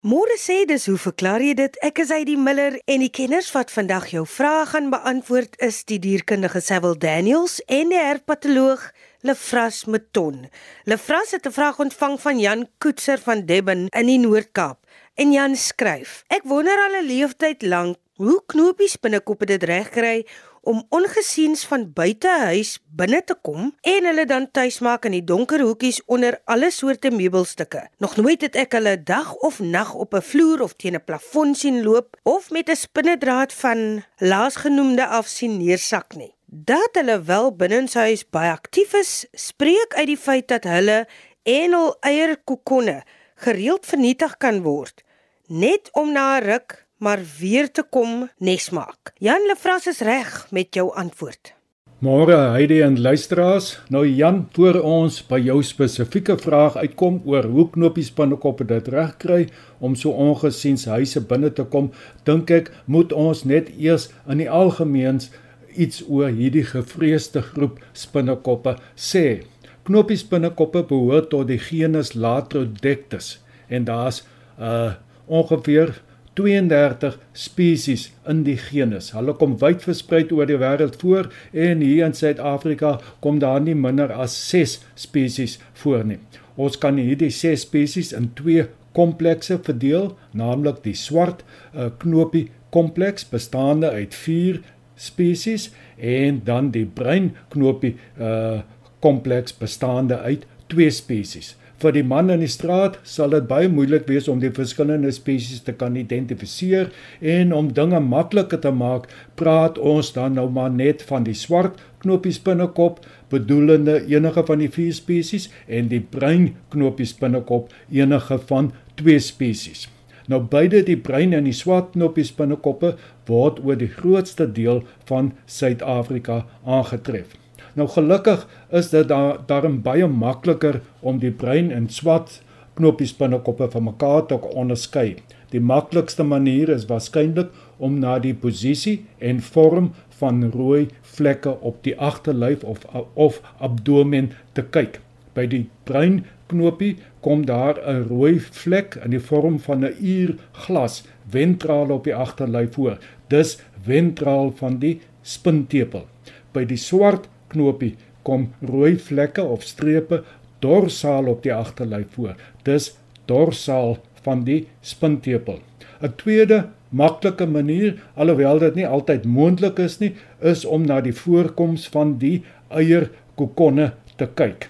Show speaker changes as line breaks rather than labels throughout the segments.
Môre sê dis hoe verklaar jy dit? Ek is uit die Miller en die kenners wat vandag jou vrae gaan beantwoord is die dierkundige Sewil Daniels en die herpatoloog Lefras Meton. Lefras het 'n vraag ontvang van Jan Koetser van Debben in die Noord-Kaap. En Jan skryf: Ek wonder al 'n leeftyd lank hoe knopies binnekoppe dit regkry om ongesiens van buite huis binne te kom en hulle dan tuis maak in die donker hoekies onder alle soorte meubelstukke. Nog nooit het ek hulle dag of nag op 'n vloer of teen 'n plafon sien loop of met 'n spinnedraad van laasgenoemde af sien neersak nie. Dat hulle wel binnenshuis baie aktief is, spreek uit die feit dat hulle en hul eierkokonne gereeld vernietig kan word net om na 'n ruk maar weer te kom nes maak. Jan Lefras is reg met jou antwoord.
Môre Heidi en luisteraars, nou Jan, voor ons by jou spesifieke vraag uitkom oor hoe knopies binnekoppe dit regkry om so ongesiens huise binne te kom, dink ek moet ons net eers in die algemeens iets oor hierdie gevreesde groep spinnekoppe sê. Knopies binnekoppe behoort tot die genus Latrodectus en daar's uh ongeveer 32 spesies in die genus. Hulle kom wyd versprei oor die wêreld voor en hier in Suid-Afrika kom daar nie minder as 6 spesies voor nie. Ons kan hierdie 6 spesies in twee komplekse verdeel, naamlik die swart uh, knopie kompleks bestaande uit 4 spesies en dan die bruin knopie uh kompleks bestaande uit 2 spesies vir die man in die straat sal dit baie moeilik wees om die verskillende spesies te kan identifiseer en om dinge makliker te maak, praat ons dan nou maar net van die swart knopies binnekop bedoelende enige van die vier spesies en die bruin knopies binnekop enige van twee spesies. Nou beide die bruin en die swart knopies binnekoppe word oor die grootste deel van Suid-Afrika aangetref. Nou gelukkig is dit daar daarom baie makliker om die bruin en swart knoppies binnekoppe van mekaar te onderskei. Die maklikste manier is waarskynlik om na die posisie en vorm van rooi vlekke op die agterlyf of of abdomen te kyk. By die bruin knoppie kom daar 'n rooi vlek in die vorm van 'n uurglas ventraal op die agterlyf voor. Dis ventraal van die spintepel. By die swart knopie kom rooi vlekke of strepe dorsaal op die agterlyf voor. Dis dorsaal van die spintepel. 'n Tweede maklike manier, alhoewel dit nie altyd moontlik is nie, is om na die voorkoms van die eierkokonne te kyk.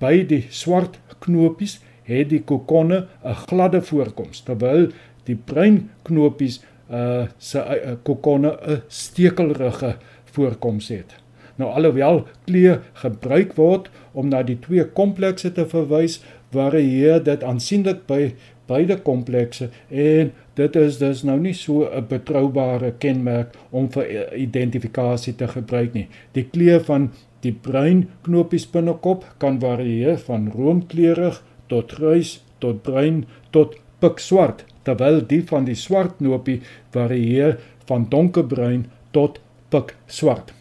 By die swart knopies het die kokonne 'n gladde voorkoms, terwyl die bruin knopies uh se uh, kokonne 'n stekelrige voorkoms het. Nou alhoewel klee gebruik word om na die twee komplekse te verwys, varieer dit aansienlik by beide komplekse en dit is dus nou nie so 'n betroubare kenmerk om vir identifikasie te gebruik nie. Die kleur van die bruin knopies binnekop kan varieer van roomkleurig tot grys tot bruin tot pikswart, terwyl die van die swart knopie varieer van donkerbruin tot pikswart.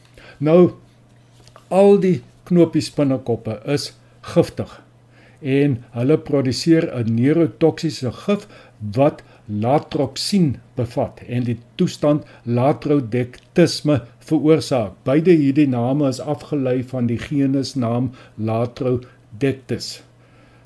Nou al die knopies binnekoppe is giftig en hulle produseer 'n neurotoksiese gif wat latroxin bevat en die toestand latrodectisme veroorsaak. Beide hierdie name is afgelei van die genus naam Latrodectus.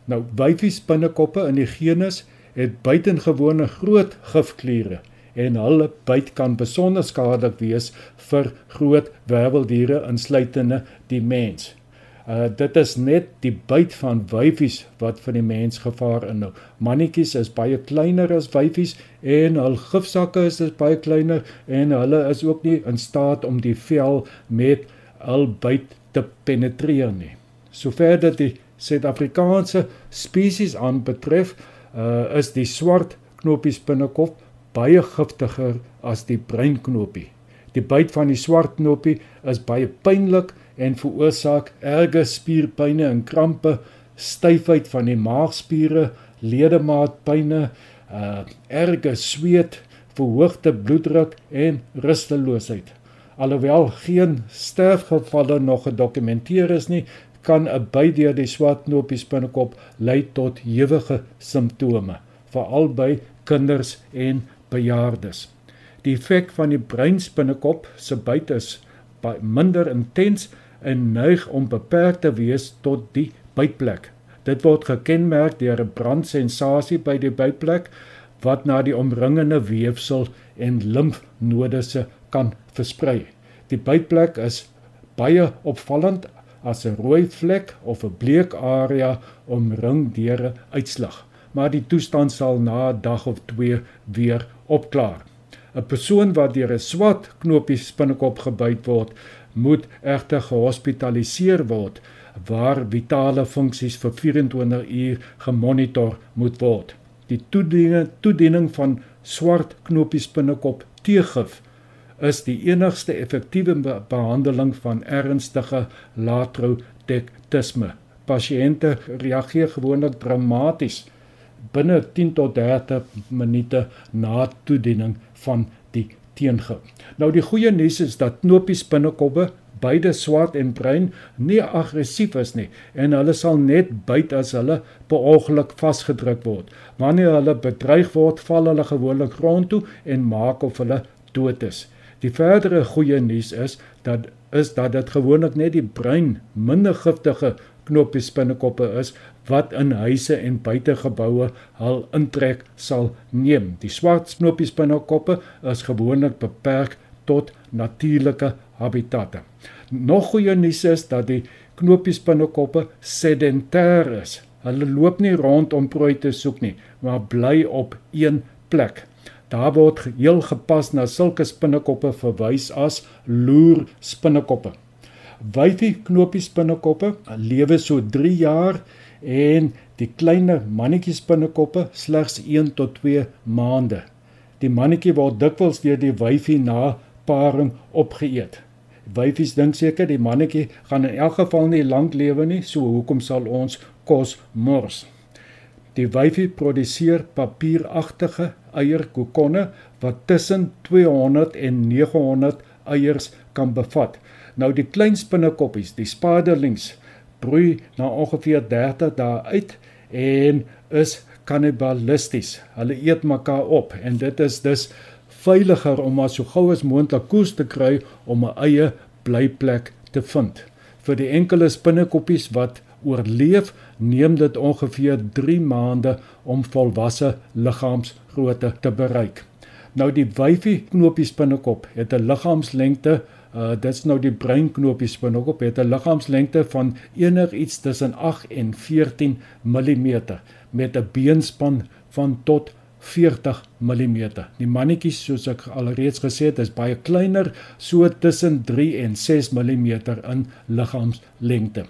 Nou wyfies binnekoppe in die genus het buitengewone groot gifkliere en hulle byt kan besonder skadelik wees vir groot werweldiere insluitende die mens. Uh dit is net die byt van wyfies wat vir die mens gevaar inhou. Mannetjies is baie kleiner as wyfies en hul gifsakke is baie kleiner en hulle is ook nie in staat om die vel met hul byt te penetreer nie. Sover dit die Suid-Afrikaanse spesies aanbetref, uh is die swart knopies binnekop baie giftiger as die breinknopie. Die byt van die swart knoppie is baie pynlik en veroorsaak erge spierpynne en krampe, styfheid van die maagspiere, ledemaatpynne, uh erge sweet, verhoogde bloeddruk en rusteloosheid. Alhoewel geen sterfgevalle nog gedokumenteer is nie, kan 'n byt deur die swart knoppie binnekop lei tot ewige simptome, veral by kinders en bejaardes. Die effek van die breinspinnekop se byt is baie minder intens en neig om beperk te wees tot die bytplek. Dit word gekenmerk deur 'n brandsensasie by die bytplek wat na die omringende weefsel en limfnodusse kan versprei. Die bytplek is baie opvallend as 'n rooi vlek of 'n bleek area omring deur 'n uitslag, maar die toestand sal na 'n dag of 2 weer opklaar. 'n Persoon wat deur 'n swart knoppie spinnekop gebyt word, moet egter gehospitaliseer word waar vitale funksies vir 24 uur gemonitor moet word. Die toediening toediening van swart knoppies binnekop teegif is die enigste effektiewe behandeling van ernstige latrotektisme. Pasiënte reageer gewoonlik dramaties binne 10 tot 30 minute na toediening van die teengif. Nou die goeie nuus is dat knoppies binnekoppe beide swart en bruin nie aggressief is nie en hulle sal net byt as hulle per ongeluk vasgedruk word. Wanneer hulle bedreig word, val hulle gewoonlik grond toe en maak of hulle dood is. Die verdere goeie nuus is dat is dat dit gewoonlik net die bruin minder giftige knoppies binnekoppe is wat in huise en buitegeboue hul intrek sal neem. Die swart knoppies binnekoppe is gewoonlik beperk tot natuurlike habitatte. Nog goeie nuus is dat die knoppies binnekoppe sedentêr is. Hulle loop nie rond om prooi te soek nie, maar bly op een plek. Daar word heel gepas na sulke spinnekoppe verwys as loer spinnekoppe. Wyfie knoppies spinnekoppe lewe so 3 jaar en die kleiner mannetjies spinnekoppe slegs 1 tot 2 maande. Die mannetjie word dikwels deur die wyfie na paring opgeëet. Wyfies dink seker die mannetjie gaan in elk geval nie lank lewe nie, so hoekom sal ons kos mors? Die wyfie produseer papieragtige eierkokonne wat tussen 200 en 900 eiers kan bevat. Nou die klein spinnekoppies, die spaderlings, broei na ongeveer 30 dae uit en is kannibalisties. Hulle eet mekaar op en dit is dus veiliger om maar so gou as moontlik koes te kry om 'n eie blyplek te vind. Vir die enkele spinnekoppies wat oorleef, neem dit ongeveer 3 maande om volwasse liggaamsgrootte te bereik. Nou die wyfie knoppie spinnekop het 'n liggaamslengte Uh dit's nou die breinknopies spinnekop het 'n liggaamslengte van enigiets tussen 8 en 14 mm met 'n beenspan van tot 40 mm. Die mannetjies soos ek alreeds gesê het, is baie kleiner, so tussen 3 en 6 mm in liggaamslengte.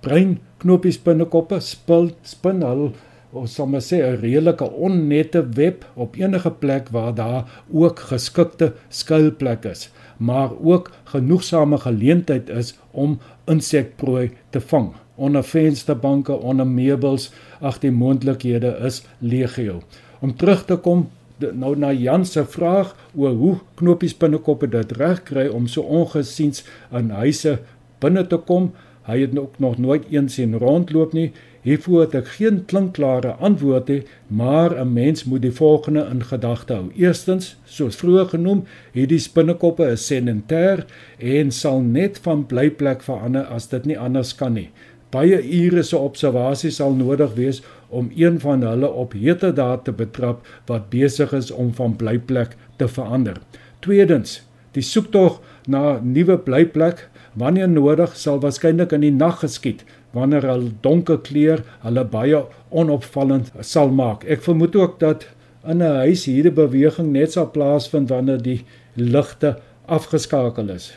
Brein knopies binnekoppe spil spin hul of sommer sê 'n redelike onnette web op enige plek waar daar ook geskikte skuilplekke is, maar ook genoegsame geleentheid is om insekprooi te vang. Onder vensterbanke, onder meubels, ag die moontlikhede is legio om terug te kom nou na Jan se vraag oor hoe knopies binnekoppe dit reg kry om so ongesiens in huise binne te kom. Hy het ook nog nooit eens sien rondloop nie. Hiervoor het ek geen klinkklare antwoord nie, maar 'n mens moet die volgende in gedagte hou. Eerstens, soos vroeër genoem, hierdie spinnekoppe is sedentêr en sal net van blyplek verander as dit nie anders kan nie. Baie ure se observasie sal nodig wees om een van hulle op heterdaad te betrap wat besig is om van blyplek te verander. Tweedens, die soektog na nuwe blyplek wanneer nodig sal waarskynlik in die nag geskied wanneer hul donker kleur hulle baie onopvallend sal maak. Ek vermoed ook dat in 'n huis hierdie beweging net sal plaasvind wanneer die ligte afgeskakel is.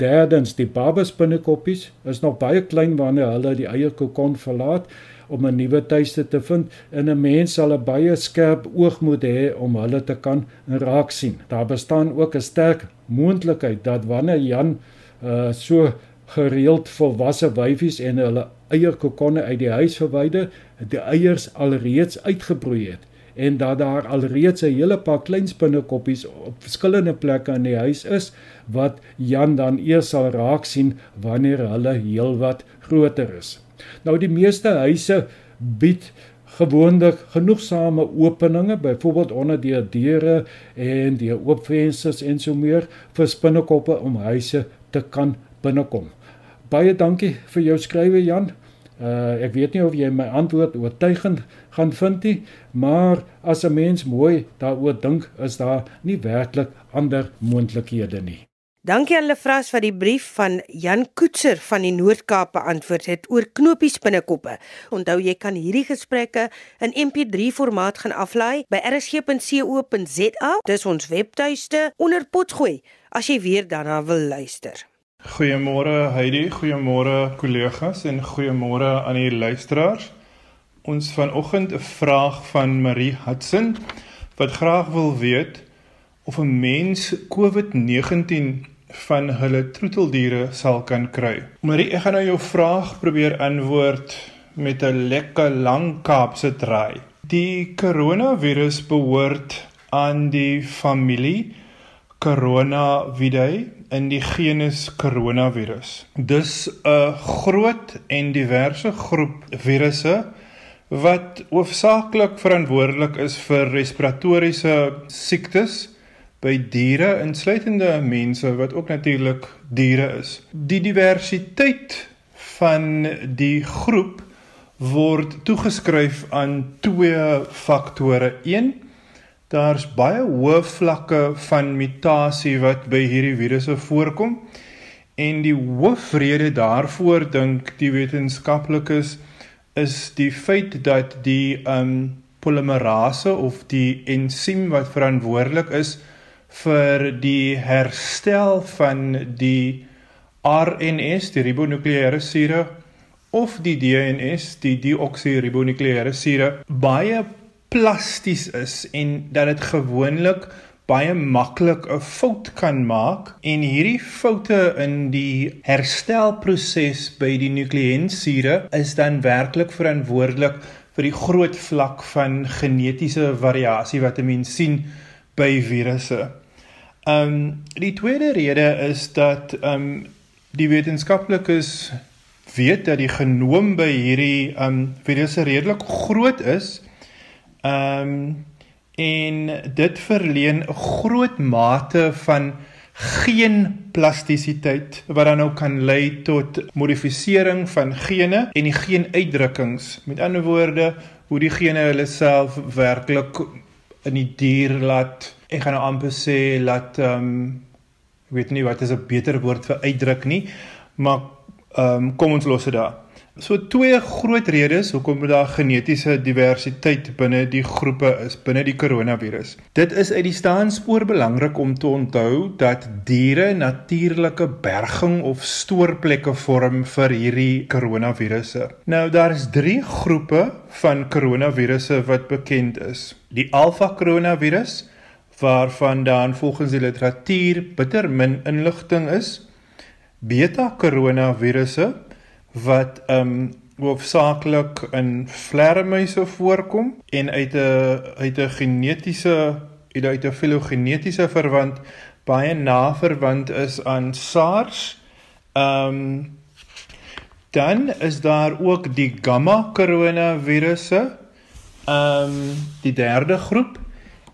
Derdens, die babaspinnekoppies is nog baie klein wanneer hulle die eierkokon verlaat om 'n nuwe tuiste te vind en 'n mens sal 'n baie skerp oog moet hê om hulle te kan raak sien. Daar bestaan ook 'n sterk moontlikheid dat wanneer Jan uh so gereeld volwasse wyfies en hulle eierkokonne uit die huis verwyder, die eiers alreeds uitgebroei het en dat daar alreeds 'n hele paar klein spinnekoppies op verskillende plekke in die huis is wat Jan dan eers sal raak sien wanneer hulle heelwat groter is. Nou die meeste huise bied gewoonlik genoegsame openinge, byvoorbeeld onder die deure en die oop vensters en so meer vir spinnekoppe om huise te kan binnekom. Baie dankie vir jou skrywe Jan. Uh ek weet nie of jy my antwoord oortuigend gaan vind nie, maar as 'n mens mooi daaroor dink, is daar nie werklik ander moontlikhede nie.
Dankie aan Lefras vir die brief van Jan Koetser van die Noord-Kaap beantwoord het oor knoppies binnekoppe. Onthou jy kan hierdie gesprekke in MP3 formaat gaan aflaai by rsg.co.za. Dis ons webtuiste onder potgooi as jy weer daarna wil luister.
Goeiemôre Heidi, goeiemôre kollegas en goeiemôre aan die luisteraars. Ons vanoggend 'n vraag van Marie Hudson wat graag wil weet of 'n mens COVID-19 van hulle troeteldiere sal kan kry. Marie, ek gaan nou jou vraag probeer antwoord met 'n lekker lang Kaapse draai. Die koronavirus behoort aan die familie Coronavidae in die genus Coronavirus. Dis 'n groot en diverse groep virusse wat hoofsaaklik verantwoordelik is vir respiratoriese siektes by diere insluitende mense wat ook natuurlik diere is. Die diversiteit van die groep word toegeskryf aan twee faktore. 1 Daar's baie hoë vlakke van mutasie wat by hierdie virusse voorkom. En die hoofrede daarvoor dink die wetenskaplikes is die feit dat die um polimerase of die ensiem wat verantwoordelik is vir die herstel van die RNS, die ribonukleïere sure of die DNS, die deoksiribonukleïere sure, baie plasties is en dat dit gewoonlik baie maklik 'n fout kan maak en hierdie foute in die herstelproses by die nukleïensure is dan werklik verantwoordelik vir die groot vlak van genetiese variasie wat 'n mens sien by virusse. Um, die tweede rede is dat um, die wetenskaplikes weet dat die genoom by hierdie um, virusse redelik groot is. Ehm um, en dit verleen 'n groot mate van geen plastisiteit wat dan nou kan lei tot modifisering van gene en die geenuitdrukkings. Met ander woorde, hoe die gene hulle self werklik in die dier laat ek gaan nou amper sê laat ehm um, ek weet nie wat is 'n beter woord vir uitdruk nie, maar ehm um, kom ons los dit daar. So twee groot redes hoekom daar genetiese diversiteit binne die groepe is binne die koronavirus. Dit is uit die staanspoor belangrik om te onthou dat diere natuurlike berging of stoorplekke vorm vir hierdie koronavirusse. Nou daar is 3 groepe van koronavirusse wat bekend is. Die alfa koronavirus waarvan dan volgens die literatuur bitter min inligting is. Beta koronavirusse wat um hoofsaaklik in vlermuise voorkom en uit 'n uit 'n genetiese uit 'n filogenetiese verwant baie na verwant is aan SARS. Um dan is daar ook die gamma koronavirusse. Um die derde groep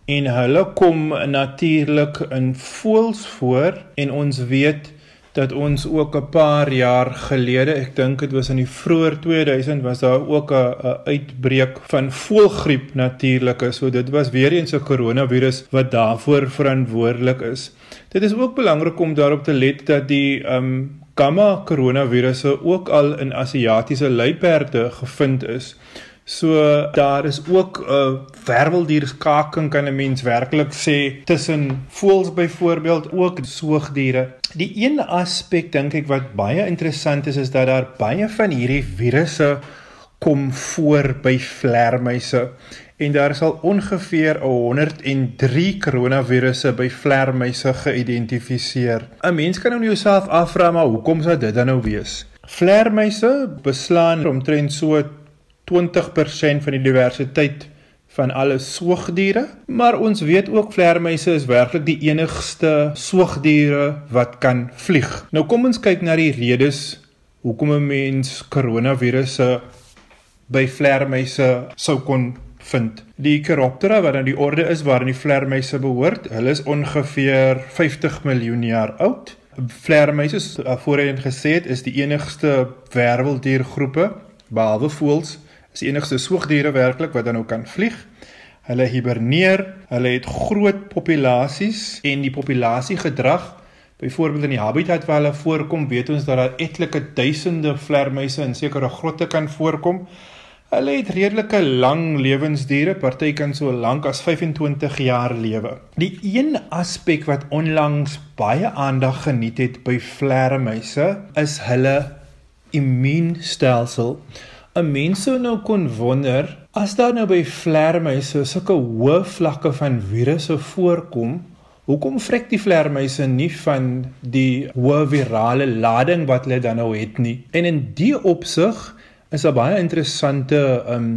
en hulle kom natuurlik in voëls voor en ons weet dat ons ook 'n paar jaar gelede, ek dink dit was in die vroeë 2000 was daar ook 'n uitbreek van voëlgriep natuurlik. So dit was weer eens 'n koronavirus wat daarvoor verantwoordelik is. Dit is ook belangrik om daarop te let dat die um gamma koronavirusse ook al in Asiatiese luiperde gevind is. So daar is ook 'n uh, werweldierskaking kan 'n mens werklik sê tussen voëls byvoorbeeld ook soogdiere. Die een aspek dink ek wat baie interessant is is dat daar baie van hierdie virusse kom voor by vlermuise en daar is al ongeveer 103 koronavirusse by vlermuise geïdentifiseer. 'n Mens kan nou jouself afvra maar hoekom sou dit dan nou wees? Vlermuise beslaan omtrent so 20% van die diversiteit van alle soogdiere, maar ons weet ook vlermuise is werklik die enigste soogdiere wat kan vlieg. Nou kom ons kyk na die redes hoekom 'n mens koronavirusse by vleermuise sou kon vind. Die Chiroptera wat aan die orde is waarin die vleermuise behoort, hulle is ongeveer 50 miljoen jaar oud. Vleermuise, voorheen gesê het, is die enigste werweldiergroepe behalwe voëls, is die enigste soogdiere werklik wat dan nou kan vlieg. Hulle hiberneer, hulle het groot populasies en die populasiegedrag Byvoorbeeld in die habitat waar hulle voorkom, weet ons dat daar etlike duisende vlermuise in sekere grotte kan voorkom. Hulle het redelike lang lewensdure, party kan so lank as 25 jaar lewe. Die een aspek wat onlangs baie aandag geniet het by vlermuise is hulle immuunstelsel. 'n Mens sou nou kon wonder as daar nou by vlermuise sulke hoë vlakke van virusse voorkom, hoekom vrek die vlermuise nie van die hoë virale lading wat hulle dan nou het nie? En in die opsig is daar baie interessante um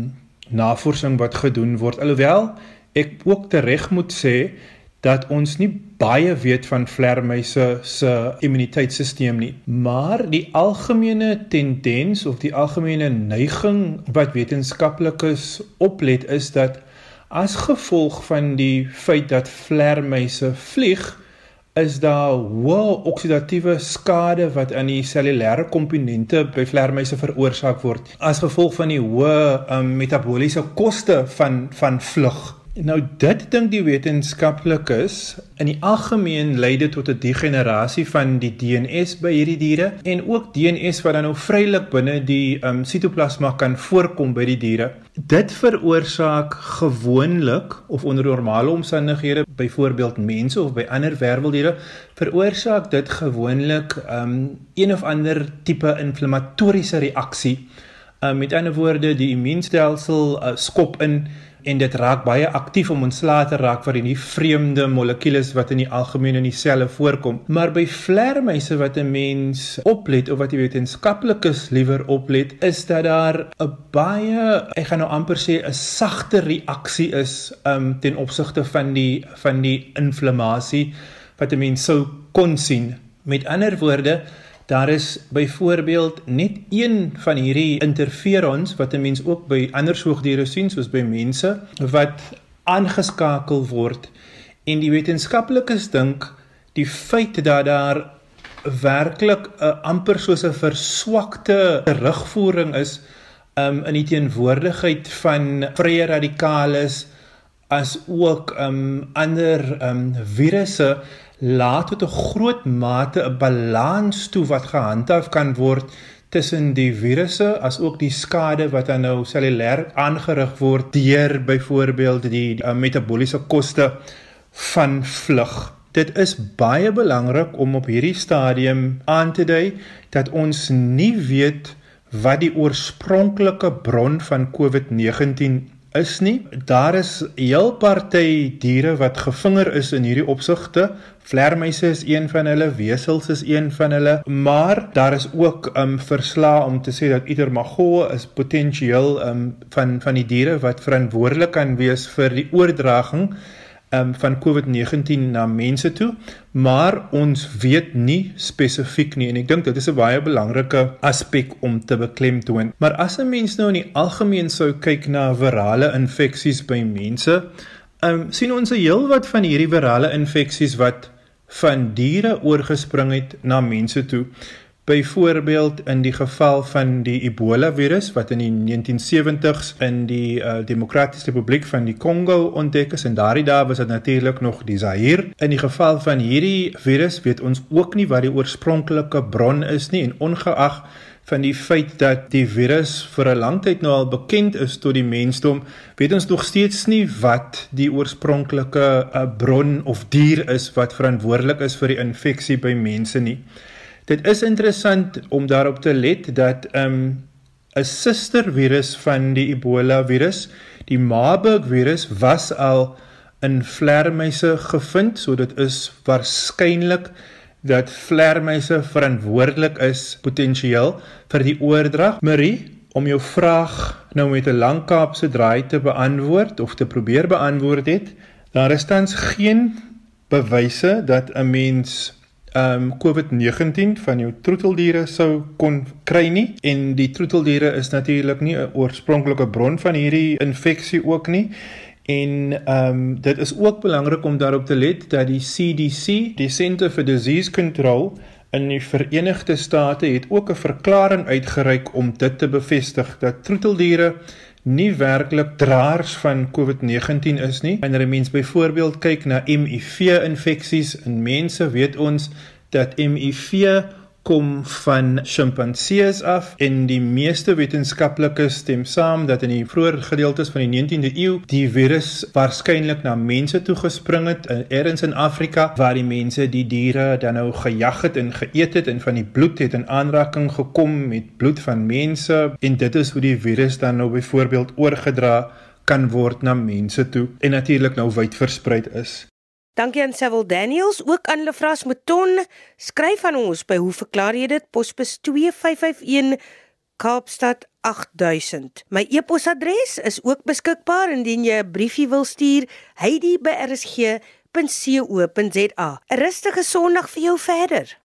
navorsing wat gedoen word. Alhoewel ek ook tereg moet sê dat ons nie baie weet van vlermuise se immuniteitstelsel nie, maar die algemene tendens of die algemene neiging wat wetenskaplikes oplet is dat as gevolg van die feit dat vlermuise vlieg, is daar hoë oksidatiewe skade wat aan die cellulêre komponente by vlermuise veroorsaak word as gevolg van die hoë um, metabooliese koste van van vlug. Nou dit dink die wetenskaplikes in die algemeen lei dit tot 'n degenerasie van die DNS by hierdie diere en ook DNS wat dan nou vrylik binne die um, sitoplasma kan voorkom by die diere. Dit veroorsaak gewoonlik of onder normale omstandighede, byvoorbeeld mense of by ander werweldiere, veroorsaak dit gewoonlik um, een of ander tipe inflammatoriese reaksie. Um, met ander woorde, die immuunstelsel uh, skop in en dit raak baie aktief om ontslae te raak van die vreemde molekules wat in die algemeen in die selle voorkom. Maar by vlermuise wat 'n mens oplet of wat die wetenskaplikes liewer oplet, is dat daar 'n baie, ek gaan nou amper sê 'n sagte reaksie is um ten opsigte van die van die inflammasie wat 'n mens sou kon sien. Met ander woorde, Daar is byvoorbeeld net een van hierdie interferons wat 'n mens ook by ander soogdiere sien soos by mense wat aangeskakel word. En die wetenskaplikes dink die feit dat daar werklik 'n amper soos 'n verswakte terugvoering is um, in die teenwoordigheid van vrye radikales as ook um, ander um, virusse laat tot 'n groot mate 'n balans toe wat gehandhaaf kan word tussen die virusse as ook die skade wat dan nou cellulêr aangerig word deur byvoorbeeld die, die uh, metabooliese koste van vlug. Dit is baie belangrik om op hierdie stadium aan te dui dat ons nie weet wat die oorspronklike bron van COVID-19 is nie. Daar is heel party diere wat gevinger is in hierdie opsigte. Vlermuise is een van hulle, wesels is een van hulle, maar daar is ook um verslae om te sê dat Itermagoo is potensieel um van van die diere wat verantwoordelik kan wees vir die oordraging um van COVID-19 na mense toe, maar ons weet nie spesifiek nie en ek dink dit is 'n baie belangrike aspek om te beklemtoon. Maar as 'n mens nou in die algemeen sou kyk na virale infeksies by mense, um sien ons 'n heelwat van hierdie virale infeksies wat van diere oorgespring het na mense toe. Byvoorbeeld in die geval van die Ebola virus wat in die 1970s in die uh, Demokratiese Republiek van die Kongo ontdek is en daardie dae was dit natuurlik nog die Zaire. In die geval van hierdie virus weet ons ook nie wat die oorspronklike bron is nie en ongeag van die feit dat die virus vir 'n lang tyd nou al bekend is tot die mensdom, weet ons nog steeds nie wat die oorspronklike uh, bron of dier is wat verantwoordelik is vir die infeksie by mense nie. Dit is interessant om daarop te let dat 'n um, 'n sustervirus van die Ebola virus, die Marburg virus was al in vlermuise gevind, so dit is waarskynlik dat vlermuise verantwoordelik is potensieel vir die oordrag. Marie, om jou vraag nou met 'n lang Kaapse draai te beantwoord of te probeer beantwoord het, daar is tans geen bewyse dat 'n mens ehm um, COVID-19 van jou troeteldiere sou kon kry nie en die troeteldiere is natuurlik nie 'n oorspronklike bron van hierdie infeksie ook nie. En ehm um, dit is ook belangrik om daarop te let dat die CDC, die Center for Disease Control in die Verenigde State het ook 'n verklaring uitgereik om dit te bevestig dat troeteldiere nie werklik draers van COVID-19 is nie. Wanneer 'n mens byvoorbeeld kyk na HIV-infeksies in mense, weet ons dat HIV kom van sjimpansees af en die meeste wetenskaplikes stem saam dat in die vroeë gedeeltes van die 19de eeu die virus waarskynlik na mense toe gespring het uh, ergens in Afrika waar die mense die diere dan nou gejag het en geëet het en van die bloed het in aanraking gekom met bloed van mense en dit is hoe die virus dan nou byvoorbeeld oorgedra kan word na mense toe en natuurlik nou wyd versprei is.
Dankie aan Sewil Daniels, ook aan Lefras Mouton. Skryf aan ons by hoe verklaar jy dit? Posbus 2551 Kaapstad 8000. My e-posadres is ook beskikbaar indien jy 'n briefie wil stuur. Heidi by rsg.co.za. 'n Rustige Sondag vir jou verder.